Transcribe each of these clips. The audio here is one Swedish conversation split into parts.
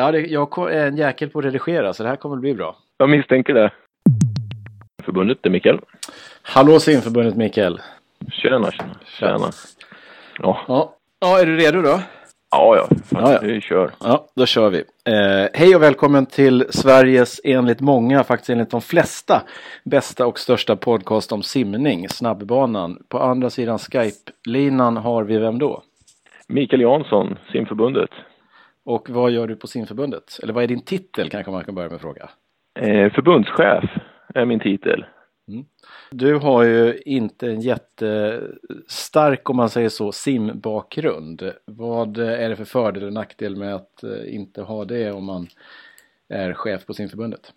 Ja, det, jag är en jäkel på att redigera så det här kommer att bli bra. Jag misstänker det. Förbundet, det är Mikael. Hallå simförbundet Mikael. Tjena, tjena. tjena. Ja. ja. Ja, är du redo då? Ja, ja. Fan, ja, ja. Vi kör. Ja, då kör vi. Eh, hej och välkommen till Sveriges enligt många, faktiskt enligt de flesta, bästa och största podcast om simning, Snabbbanan. På andra sidan Skype-linan har vi vem då? Mikael Jansson, simförbundet. Och vad gör du på simförbundet? Eller vad är din titel kanske man kan börja med att fråga? Eh, förbundschef är min titel. Mm. Du har ju inte en jättestark, om man säger så, simbakgrund. Vad är det för fördel och nackdel med att eh, inte ha det om man är chef på simförbundet?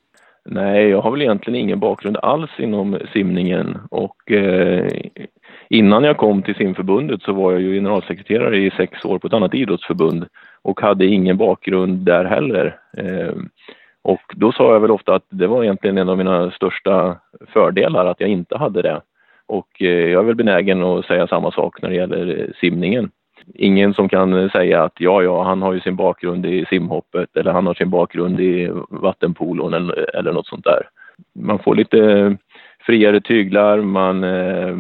Nej, jag har väl egentligen ingen bakgrund alls inom simningen och eh, innan jag kom till simförbundet så var jag ju generalsekreterare i sex år på ett annat idrottsförbund och hade ingen bakgrund där heller. Ehm, och då sa jag väl ofta att det var egentligen en av mina största fördelar att jag inte hade det. Och eh, jag är väl benägen att säga samma sak när det gäller eh, simningen. Ingen som kan eh, säga att ja, ja, han har ju sin bakgrund i simhoppet eller han har sin bakgrund i vattenpolon eller, eller något sånt där. Man får lite friare tyglar, man eh,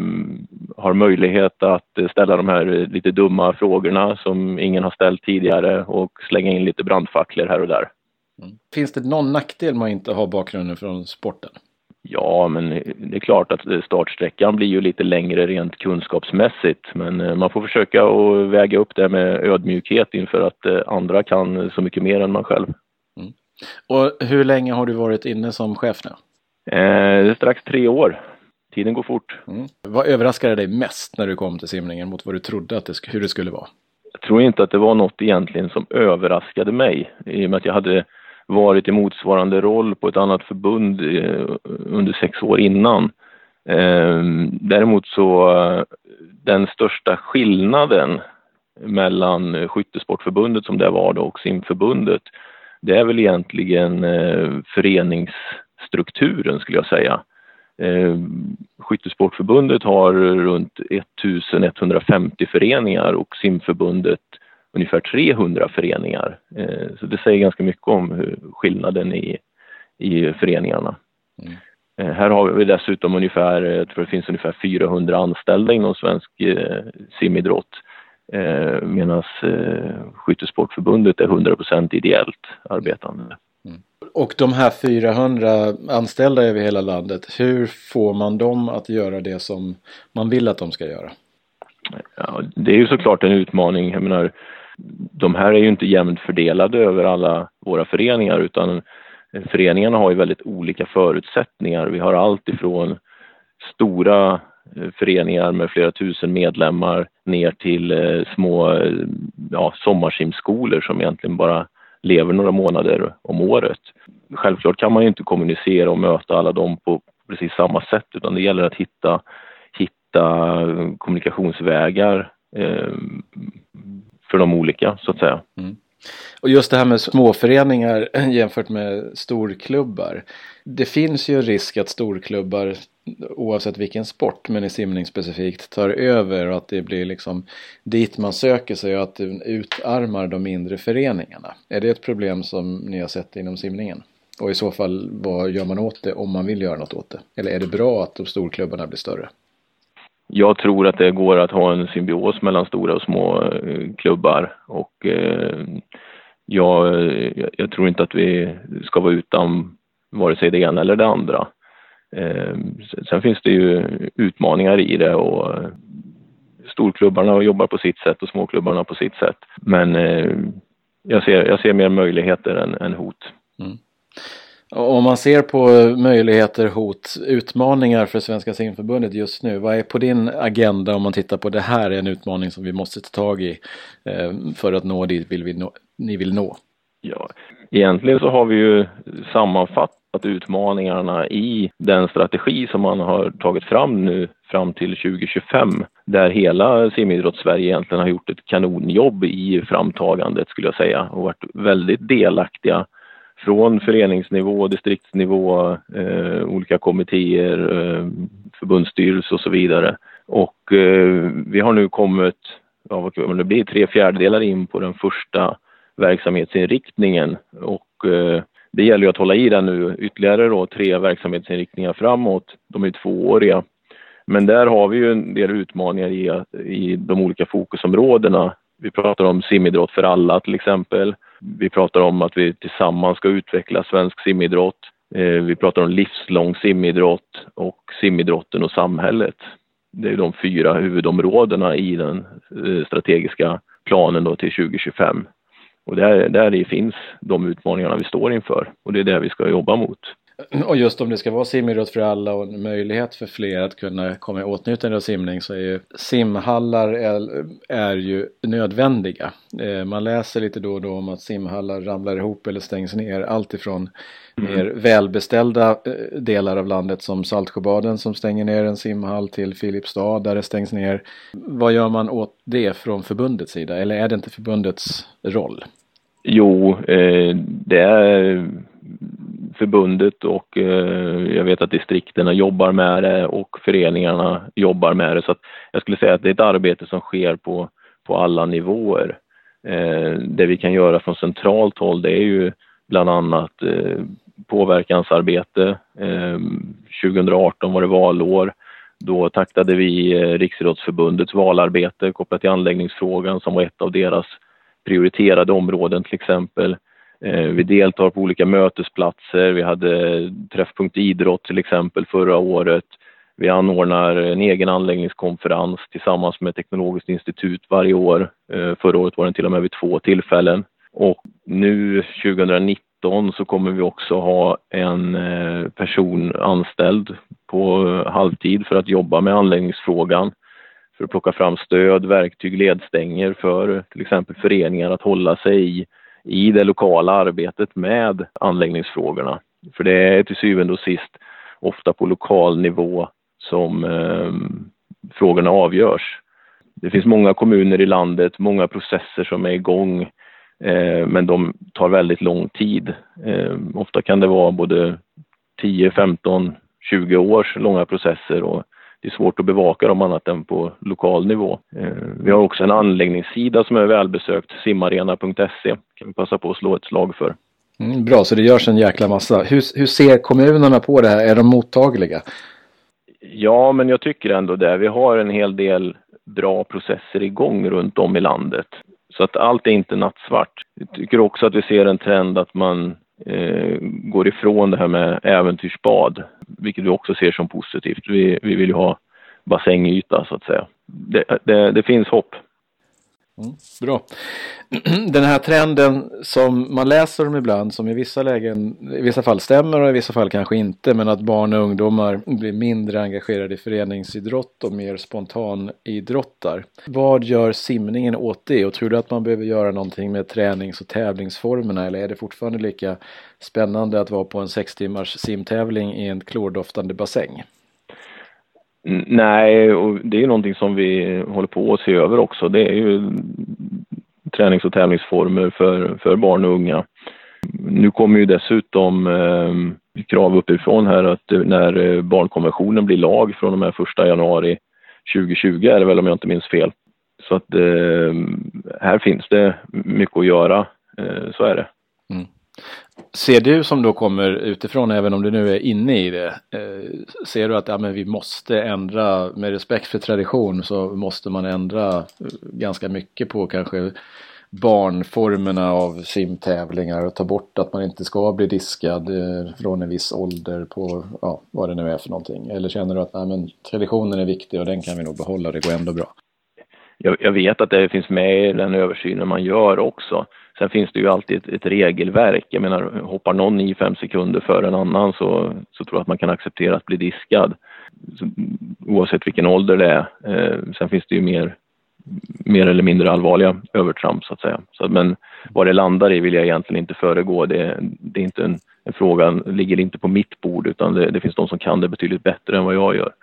har möjlighet att ställa de här lite dumma frågorna som ingen har ställt tidigare och slänga in lite brandfacklor här och där. Mm. Finns det någon nackdel med att inte ha bakgrunden från sporten? Ja, men det är klart att startsträckan blir ju lite längre rent kunskapsmässigt. Men eh, man får försöka att väga upp det med ödmjukhet inför att eh, andra kan så mycket mer än man själv. Mm. Och hur länge har du varit inne som chef nu? Eh, det är strax tre år. Tiden går fort. Mm. Vad överraskade dig mest när du kom till simningen mot vad du trodde att det, hur det skulle vara? Jag tror inte att det var något egentligen som överraskade mig i och med att jag hade varit i motsvarande roll på ett annat förbund eh, under sex år innan. Ehm, däremot så den största skillnaden mellan Skyttesportförbundet som det var då och simförbundet det är väl egentligen eh, föreningsstrukturen skulle jag säga. Ehm, Skyttesportförbundet har runt 1150 föreningar och simförbundet ungefär 300 föreningar. Eh, så det säger ganska mycket om skillnaden i, i föreningarna. Mm. Eh, här har vi dessutom ungefär, jag tror det finns ungefär 400 anställda inom svensk eh, simidrott. Medan Skyttesportförbundet är 100% ideellt arbetande. Och de här 400 anställda över hela landet, hur får man dem att göra det som man vill att de ska göra? Ja, det är ju såklart en utmaning. Jag menar, de här är ju inte jämnt fördelade över alla våra föreningar utan föreningarna har ju väldigt olika förutsättningar. Vi har allt ifrån stora eh, föreningar med flera tusen medlemmar ner till eh, små eh, ja, sommarsimskolor som egentligen bara lever några månader om året. Självklart kan man ju inte kommunicera och möta alla dem på precis samma sätt utan det gäller att hitta, hitta kommunikationsvägar eh, för de olika så att säga. Mm. Och just det här med småföreningar jämfört med storklubbar. Det finns ju en risk att storklubbar oavsett vilken sport men i simning specifikt tar över och att det blir liksom dit man söker sig och att det utarmar de mindre föreningarna. Är det ett problem som ni har sett inom simningen? Och i så fall vad gör man åt det om man vill göra något åt det? Eller är det bra att de storklubbarna blir större? jag tror att det går att ha en symbios mellan stora och små eh, klubbar och eh, jag, eh, jag, tror inte att vi ska vara utan vare sig det ena eller det andra. Eh, sen finns det ju utmaningar i det och storklubbarna jobbar på sitt sätt och småklubbarna på sitt sätt. Men jag ser, jag ser mer möjligheter än, än hot. Mm. Om man ser på möjligheter, hot, utmaningar för Svenska simförbundet just nu. Vad är på din agenda om man tittar på det här är en utmaning som vi måste ta tag i eh, för att nå dit vill vi nå, ni vill nå? Ja, egentligen så har vi ju att utmaningarna i den strategi som man har tagit fram nu fram till 2025 där hela simidrotts-Sverige egentligen har gjort ett kanonjobb i framtagandet skulle jag säga och varit väldigt delaktiga från föreningsnivå, distriktsnivå, eh, olika kommittéer, eh, förbundsstyrelse och så vidare. Och eh, vi har nu kommit, ja, vad kan det blir, tre fjärdedelar in på den första verksamhetsinriktningen och eh, det gäller ju att hålla i den nu ytterligare då tre verksamhetsinriktningar framåt. De är tvååriga. Men där har vi ju en del utmaningar i, i de olika fokusområdena. Vi pratar om simidrott för alla till exempel. Vi pratar om att vi tillsammans ska utveckla svensk simidrott. Eh, vi pratar om livslång simidrott och simidrotten och samhället. Det är de fyra huvudområdena i den eh, strategiska planen då till 2025. Och där, där finns de utmaningarna vi står inför och det är det vi ska jobba mot. Och just om det ska vara simidrott för alla och en möjlighet för fler att kunna komma i åtnjutande av simning så är ju simhallar är, är ju nödvändiga. Eh, man läser lite då och då om att simhallar ramlar ihop eller stängs ner. Alltifrån mm. mer välbeställda eh, delar av landet som Saltsjöbaden som stänger ner en simhall till Filipstad där det stängs ner. Vad gör man åt det från förbundets sida eller är det inte förbundets roll? Jo, eh, det är förbundet och eh, jag vet att distrikterna jobbar med det och föreningarna jobbar med det. Så jag skulle säga att det är ett arbete som sker på, på alla nivåer. Eh, det vi kan göra från centralt håll det är ju bland annat eh, påverkansarbete. Eh, 2018 var det valår. Då taktade vi eh, Riksidrottsförbundets valarbete kopplat till anläggningsfrågan som var ett av deras prioriterade områden till exempel. Eh, vi deltar på olika mötesplatser. Vi hade Träffpunkt Idrott till exempel förra året. Vi anordnar en egen anläggningskonferens tillsammans med Teknologiskt institut varje år. Eh, förra året var den till och med vid två tillfällen. Och nu 2019 så kommer vi också ha en eh, person anställd på halvtid för att jobba med anläggningsfrågan. För att plocka fram stöd, verktyg, ledstänger för till exempel föreningar att hålla sig i i det lokala arbetet med anläggningsfrågorna. För det är till syvende och sist ofta på lokal nivå som eh, frågorna avgörs. Det finns många kommuner i landet, många processer som är igång, eh, men de tar väldigt lång tid. Eh, ofta kan det vara både 10, 15, 20 års långa processer och det är svårt att bevaka dem annat än på lokal nivå. Eh, vi har också en anläggningssida som är välbesökt, simarena.se. kan vi passa på att slå ett slag för. Mm, bra, så det görs en jäkla massa. Hur, hur ser kommunerna på det här? Är de mottagliga? Ja, men jag tycker ändå det. Vi har en hel del bra processer igång runt om i landet. Så att allt är inte nattsvart. Jag tycker också att vi ser en trend att man eh, går ifrån det här med äventyrsbad, vilket vi också ser som positivt. Vi, vi vill ju ha bassängyta så att säga. Det, det, det finns hopp. Mm, bra. Den här trenden som man läser om ibland som i vissa lägen, i vissa fall stämmer och i vissa fall kanske inte, men att barn och ungdomar blir mindre engagerade i föreningsidrott och mer spontanidrottar. Vad gör simningen åt det och tror du att man behöver göra någonting med tränings och tävlingsformerna eller är det fortfarande lika spännande att vara på en sex timmars simtävling i en klordoftande bassäng? Nej, och det är någonting som vi håller på att se över också. Det är ju tränings och tävlingsformer för, för barn och unga. Nu kommer ju dessutom eh, krav uppifrån här att när eh, barnkonventionen blir lag från och med 1 januari 2020 är det väl om jag inte minns fel. Så att eh, här finns det mycket att göra, eh, så är det. Mm. Ser du som då kommer utifrån, även om du nu är inne i det, eh, ser du att ja, men vi måste ändra, med respekt för tradition så måste man ändra eh, ganska mycket på kanske barnformerna av simtävlingar och ta bort att man inte ska bli diskad eh, från en viss ålder på ja, vad det nu är för någonting? Eller känner du att nej, men, traditionen är viktig och den kan vi nog behålla, det går ändå bra? Jag, jag vet att det finns med i den översynen man gör också. Sen finns det ju alltid ett, ett, regelverk. Jag menar, hoppar någon i fem sekunder före en annan så, så tror jag att man kan acceptera att bli diskad. Så, oavsett vilken ålder det är. Eh, sen finns det ju mer, mer eller mindre allvarliga övertramp så att säga. Så, men vad det landar i vill jag egentligen inte föregå. Det, det är inte en, en fråga, ligger inte på mitt bord utan det, det, finns de som kan det betydligt bättre än vad jag gör.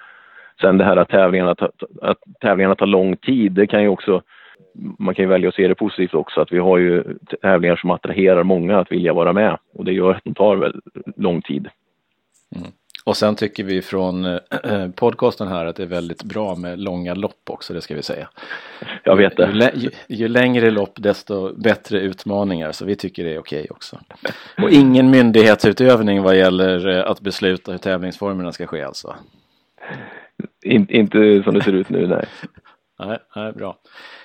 Sen det här att tävlingarna, att tävlingarna tar lång tid, det kan ju också man kan ju välja att se det positivt också att vi har ju tävlingar som attraherar många att vilja vara med och det gör att de tar lång tid. Mm. Och sen tycker vi från äh, podcasten här att det är väldigt bra med långa lopp också, det ska vi säga. Jag vet det. Ju, ju, längre lopp desto bättre utmaningar, så vi tycker det är okej också. Och ingen myndighetsutövning vad gäller äh, att besluta hur tävlingsformerna ska ske alltså? In, inte som det ser ut nu, nej. nej, nej, bra.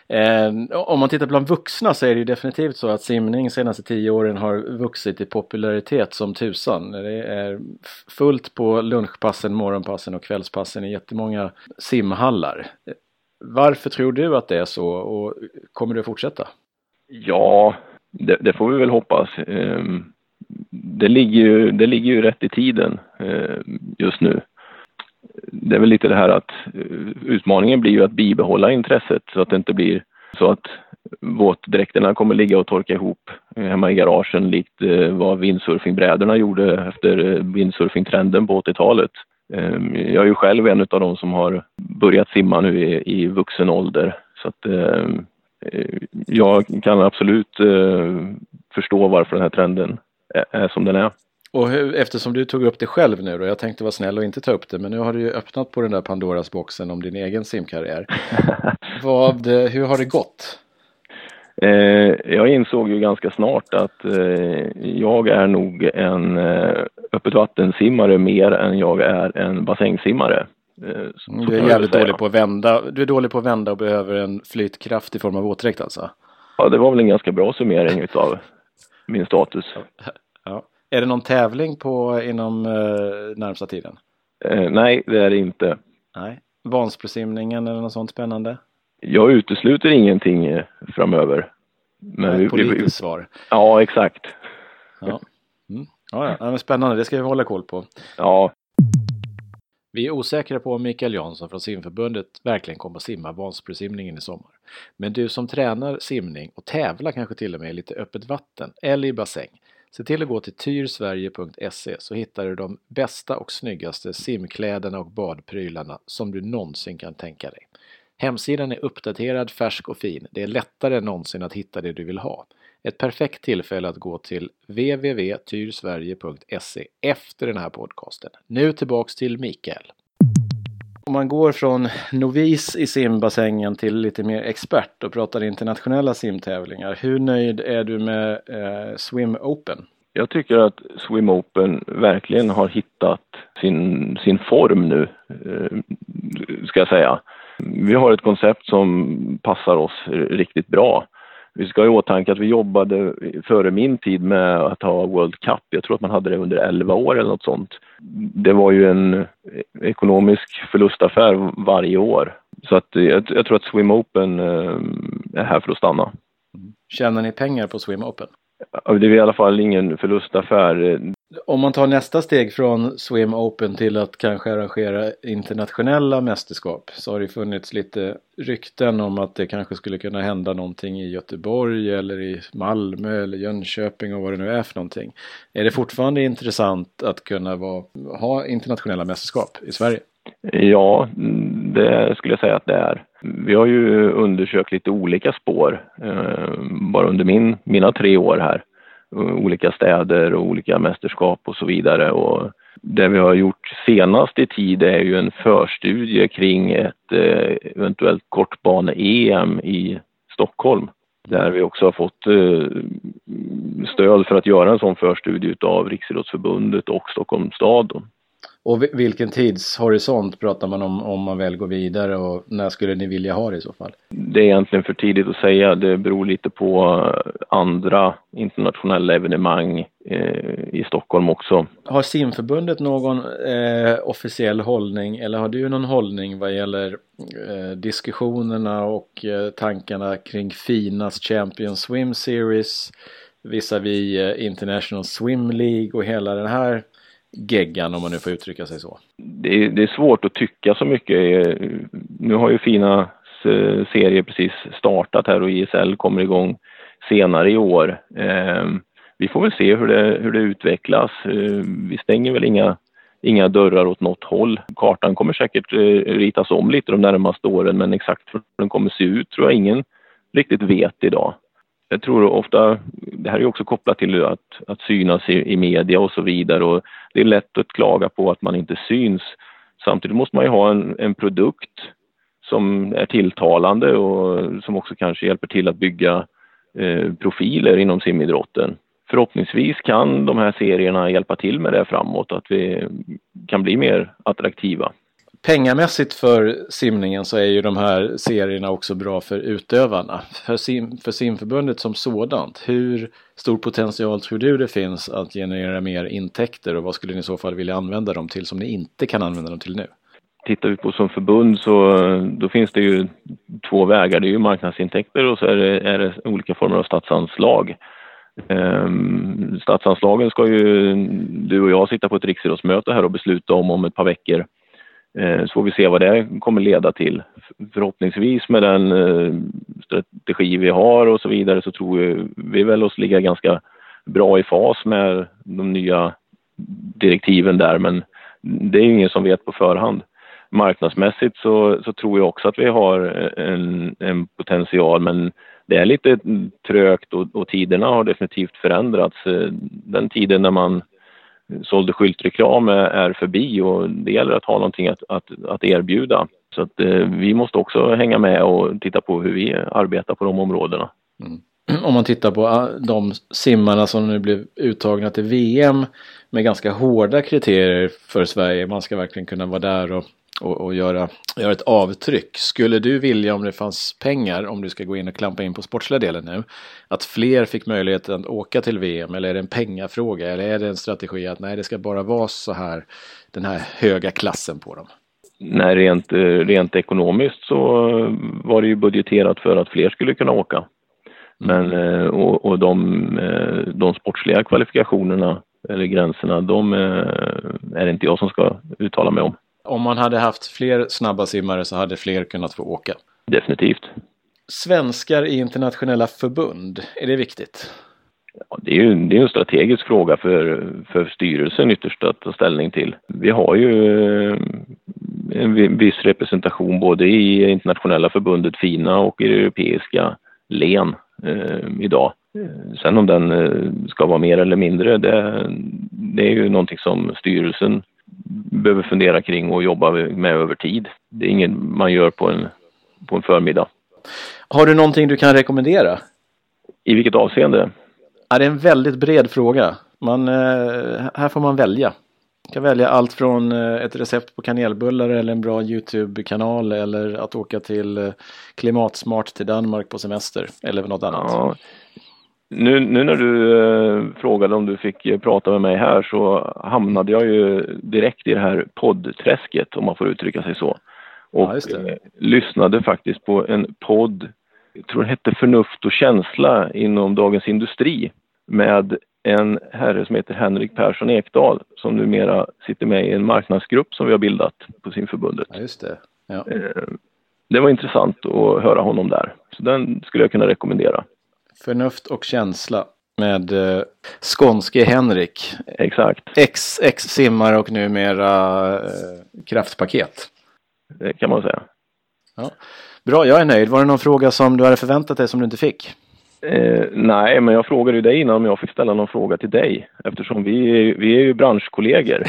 Eh, om man tittar bland vuxna så är det ju definitivt så att simning senaste tio åren har vuxit i popularitet som tusan. Det är fullt på lunchpassen, morgonpassen och kvällspassen i jättemånga simhallar. Varför tror du att det är så och kommer det att fortsätta? Ja, det, det får vi väl hoppas. Ehm, det ligger ju, det ligger ju rätt i tiden eh, just nu det är väl lite det här att eh, utmaningen blir ju att bibehålla intresset så att det inte blir så att våtdräkterna kommer ligga och torka ihop eh, hemma i garagen likt eh, vad windsurfingbrädorna gjorde efter windsurfingtrenden på 80-talet. Ehm, jag är ju själv en av de som har börjat simma nu i, i vuxen ålder så att ehm, jag kan absolut förstå varför den här trenden är som den är. Och hur, eftersom du tog upp det själv nu då, jag tänkte vara snäll och inte ta upp det, men nu har du ju öppnat på den där Pandoras boxen om din egen simkarriär. Vad, hur har det gått? Eh, jag insåg ju ganska snart att eh, jag är nog en eh, öppet vattensimmare mer än jag är en bassängsimmare. Eh, du är jävligt dålig på att vända. Du är dålig på att vända och behöver en flytkraft i form av våtdräkt alltså? Ja, det var väl en ganska bra summering utav min status. Är det någon tävling på inom eh, närmsta tiden? Eh, nej, det är det inte. Nej. Vansbrosimningen eller något sånt spännande? Jag utesluter ingenting eh, framöver. Men vi, politiskt vi, svar. Ja, exakt. Ja. Mm. Ja, ja. spännande, det ska vi hålla koll på. Ja. Vi är osäkra på om Mikael Jansson från simförbundet verkligen kommer att simma Vansbrosimningen i sommar. Men du som tränar simning och tävlar kanske till och med i lite öppet vatten eller i bassäng Se till att gå till tyrsverige.se så hittar du de bästa och snyggaste simkläderna och badprylarna som du någonsin kan tänka dig. Hemsidan är uppdaterad, färsk och fin. Det är lättare än någonsin att hitta det du vill ha. Ett perfekt tillfälle att gå till www.tyrsverige.se efter den här podcasten. Nu tillbaks till Mikael. Om man går från novis i simbassängen till lite mer expert och pratar internationella simtävlingar. Hur nöjd är du med eh, Swim Open? Jag tycker att Swim Open verkligen har hittat sin, sin form nu, eh, ska jag säga. Vi har ett koncept som passar oss riktigt bra. Vi ska ha i åtanke att vi jobbade före min tid med att ha World Cup. Jag tror att man hade det under 11 år eller något sånt. Det var ju en ekonomisk förlustaffär varje år. Så att jag, jag tror att Swim Open eh, är här för att stanna. Tjänar ni pengar på Swim Open? Det är i alla fall ingen förlustaffär. Om man tar nästa steg från Swim Open till att kanske arrangera internationella mästerskap så har det funnits lite rykten om att det kanske skulle kunna hända någonting i Göteborg eller i Malmö eller Jönköping och vad det nu är för någonting. Är det fortfarande intressant att kunna vara, ha internationella mästerskap i Sverige? Ja, det skulle jag säga att det är. Vi har ju undersökt lite olika spår eh, bara under min, mina tre år här. Eh, olika städer och olika mästerskap och så vidare. Och det vi har gjort senast i tid är ju en förstudie kring ett eh, eventuellt kortbane-EM i Stockholm. Där vi också har fått eh, stöd för att göra en sån förstudie av Riksidrottsförbundet och Stockholms stad. Och vilken tidshorisont pratar man om om man väl går vidare och när skulle ni vilja ha det i så fall? Det är egentligen för tidigt att säga. Det beror lite på eh, andra internationella evenemang eh, i Stockholm också. Har simförbundet någon eh, officiell hållning eller har du någon hållning vad gäller eh, diskussionerna och eh, tankarna kring Finas Champions Swim Series visavi eh, International Swim League och hela den här geggan om man nu får uttrycka sig så? Det är, det är svårt att tycka så mycket. Eh, nu har ju fina eh, serier precis startat här och ISL kommer igång senare i år. Ehm, vi får väl se hur det, hur det utvecklas. Eh, vi stänger väl inga, inga dörrar åt något håll. Kartan kommer säkert ritas om lite de närmaste åren men exakt hur den kommer se ut tror jag ingen riktigt vet idag jag tror ofta, det här är också kopplat till att, att synas i, i media och så vidare och det är lätt att klaga på att man inte syns. Samtidigt måste man ju ha en, en produkt som är tilltalande och som också kanske hjälper till att bygga eh, profiler inom simidrotten. Förhoppningsvis kan de här serierna hjälpa till med det framåt, att vi kan bli mer attraktiva. Pengamässigt för simningen så är ju de här serierna också bra för utövarna. För, sim, för simförbundet som sådant, hur stor potential tror du det finns att generera mer intäkter och vad skulle ni i så fall vilja använda dem till som ni inte kan använda dem till nu? Tittar vi på som förbund så då finns det ju två vägar. Det är ju marknadsintäkter och så är det, är det olika former av statsanslag. Ehm, statsanslagen ska ju du och jag sitta på ett riksidrottsmöte här och besluta om om ett par veckor. Eh, så får vi se vad det kommer leda till. Förhoppningsvis med den eh, strategi vi har och så vidare så tror vi, vi väl oss ligga ganska bra i fas med de nya direktiven där men det är ingen som vet på förhand marknadsmässigt så, så tror jag också att vi har eh, en, en potential men det är lite trögt och, och tiderna har definitivt förändrats. Den tiden när man sålde skyltreklam eh, är förbi och det gäller att ha någonting att, att, att erbjuda. Så att eh, vi måste också hänga med och titta på hur vi arbetar på de områdena. Mm. Om man tittar på ah, de simmarna som nu blev uttagna till VM med ganska hårda kriterier för Sverige. Man ska verkligen kunna vara där och och, och göra, göra ett avtryck. Skulle du vilja om det fanns pengar, om du ska gå in och klampa in på sportsliga delen nu, att fler fick möjlighet att åka till VM eller är det en pengafråga eller är det en strategi att nej det ska bara vara så här den här höga klassen på dem? Nej, rent, rent ekonomiskt så var det ju budgeterat för att fler skulle kunna åka. Men eh, och, och de, eh, de sportsliga kvalifikationerna eller gränserna, de eh, är det inte jag som ska uttala mig om. Om man hade haft fler snabba simmare så hade fler kunnat få åka. Definitivt. Svenskar i internationella förbund, är det viktigt? Ja, det är ju det är en strategisk fråga för, för styrelsen ytterst att ta ställning till. Vi har ju eh, en viss representation både i internationella förbundet FINA och i det europeiska LEN eh, idag. Sen om den eh, ska vara mer eller mindre, det, det är ju någonting som styrelsen behöver fundera kring och jobba med över tid. Det är inget man gör på en, på en förmiddag. Har du någonting du kan rekommendera? I vilket avseende? Ja, det är en väldigt bred fråga. Man, eh, här får man välja. Man kan välja allt från eh, ett recept på kanelbullar eller en bra Youtube-kanal eller att åka till eh, klimatsmart till Danmark på semester eller något annat. Ja, nu, nu när du eh, frågade om du fick eh, prata med mig här så hamnade jag ju direkt i det här poddträsket om man får uttrycka sig så. Och ja, eh, lyssnade faktiskt på en podd, jag tror det hette Förnuft och känsla inom Dagens Industri med en herre som heter Henrik Persson Ekdahl som numera sitter med i en marknadsgrupp som vi har bildat på simförbundet. Ja, just det. Ja. Eh, det var intressant att höra honom där, så den skulle jag kunna rekommendera. Förnuft och känsla med eh, skånske Henrik. Exakt. Ex, ex simmare och numera eh, kraftpaket. Det kan man säga. Ja. Bra, jag är nöjd. Var det någon fråga som du hade förväntat dig som du inte fick? Eh, nej, men jag frågade ju dig innan om jag fick ställa någon fråga till dig eftersom vi vi är ju branschkollegor.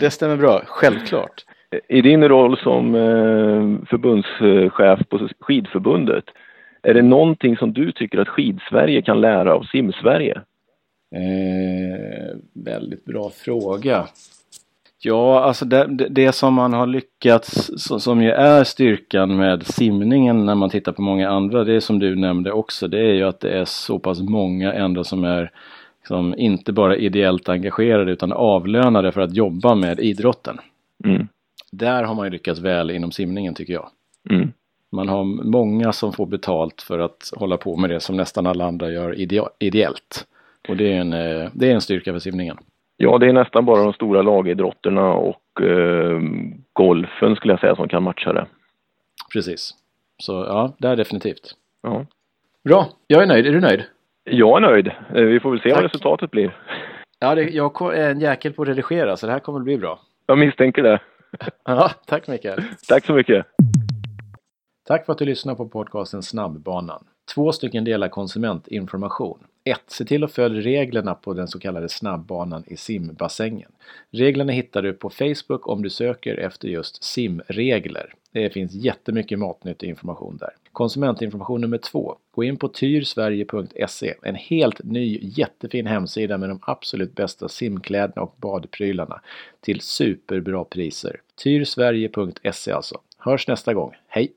Det stämmer bra, självklart. I din roll som eh, förbundschef på skidförbundet, är det någonting som du tycker att Skidsverige kan lära av Simsverige? Eh, väldigt bra fråga. Ja, alltså det, det, som man har lyckats, som ju är styrkan med simningen när man tittar på många andra, det är som du nämnde också, det är ju att det är så pass många ändå som är som inte bara ideellt engagerade utan avlönade för att jobba med idrotten. Mm. Där har man ju lyckats väl inom simningen tycker jag. Mm. Man har många som får betalt för att hålla på med det som nästan alla andra gör ideellt. Och det är en, eh, det är en styrka för simningen. Ja, det är nästan bara de stora lagidrotterna och eh, golfen skulle jag säga som kan matcha det. Precis. Så ja, det är definitivt. Ja. Bra, jag är nöjd. Är du nöjd? Jag är nöjd. Eh, vi får väl se Tack. vad resultatet blir. Ja, det, jag är en jäkel på att redigera så det här kommer att bli bra. Jag misstänker det. ja, tack Mikael. Tack så mycket. Tack för att du lyssnar på podcasten Snabbbanan. Två stycken delar konsumentinformation. 1. Se till att följa reglerna på den så kallade snabbbanan i simbassängen. Reglerna hittar du på Facebook om du söker efter just simregler. Det finns jättemycket matnyttig information där. Konsumentinformation nummer två. Gå in på tyrsverige.se. En helt ny jättefin hemsida med de absolut bästa simkläderna och badprylarna till superbra priser. Tyrsverige.se alltså. Hörs nästa gång. Hej!